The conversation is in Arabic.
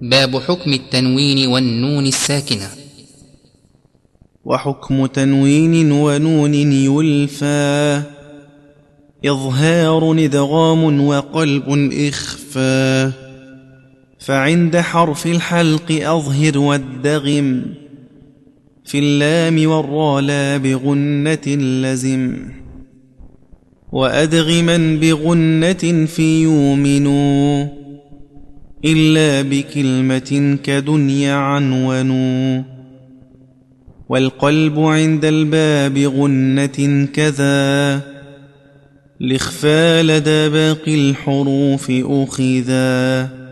باب حكم التنوين والنون الساكنة. وحكم تنوين ونون يلفى. إظهار ندغام وقلب إخفى. فعند حرف الحلق أظهر والدغم. في اللام والرا لا بغنة لزم. وأدغما بغنة في يؤمنوا إلا بكلمة كدنيا عنونوا والقلب عند الباب غنة كذا. لإخفى لدى باقي الحروف أخذا.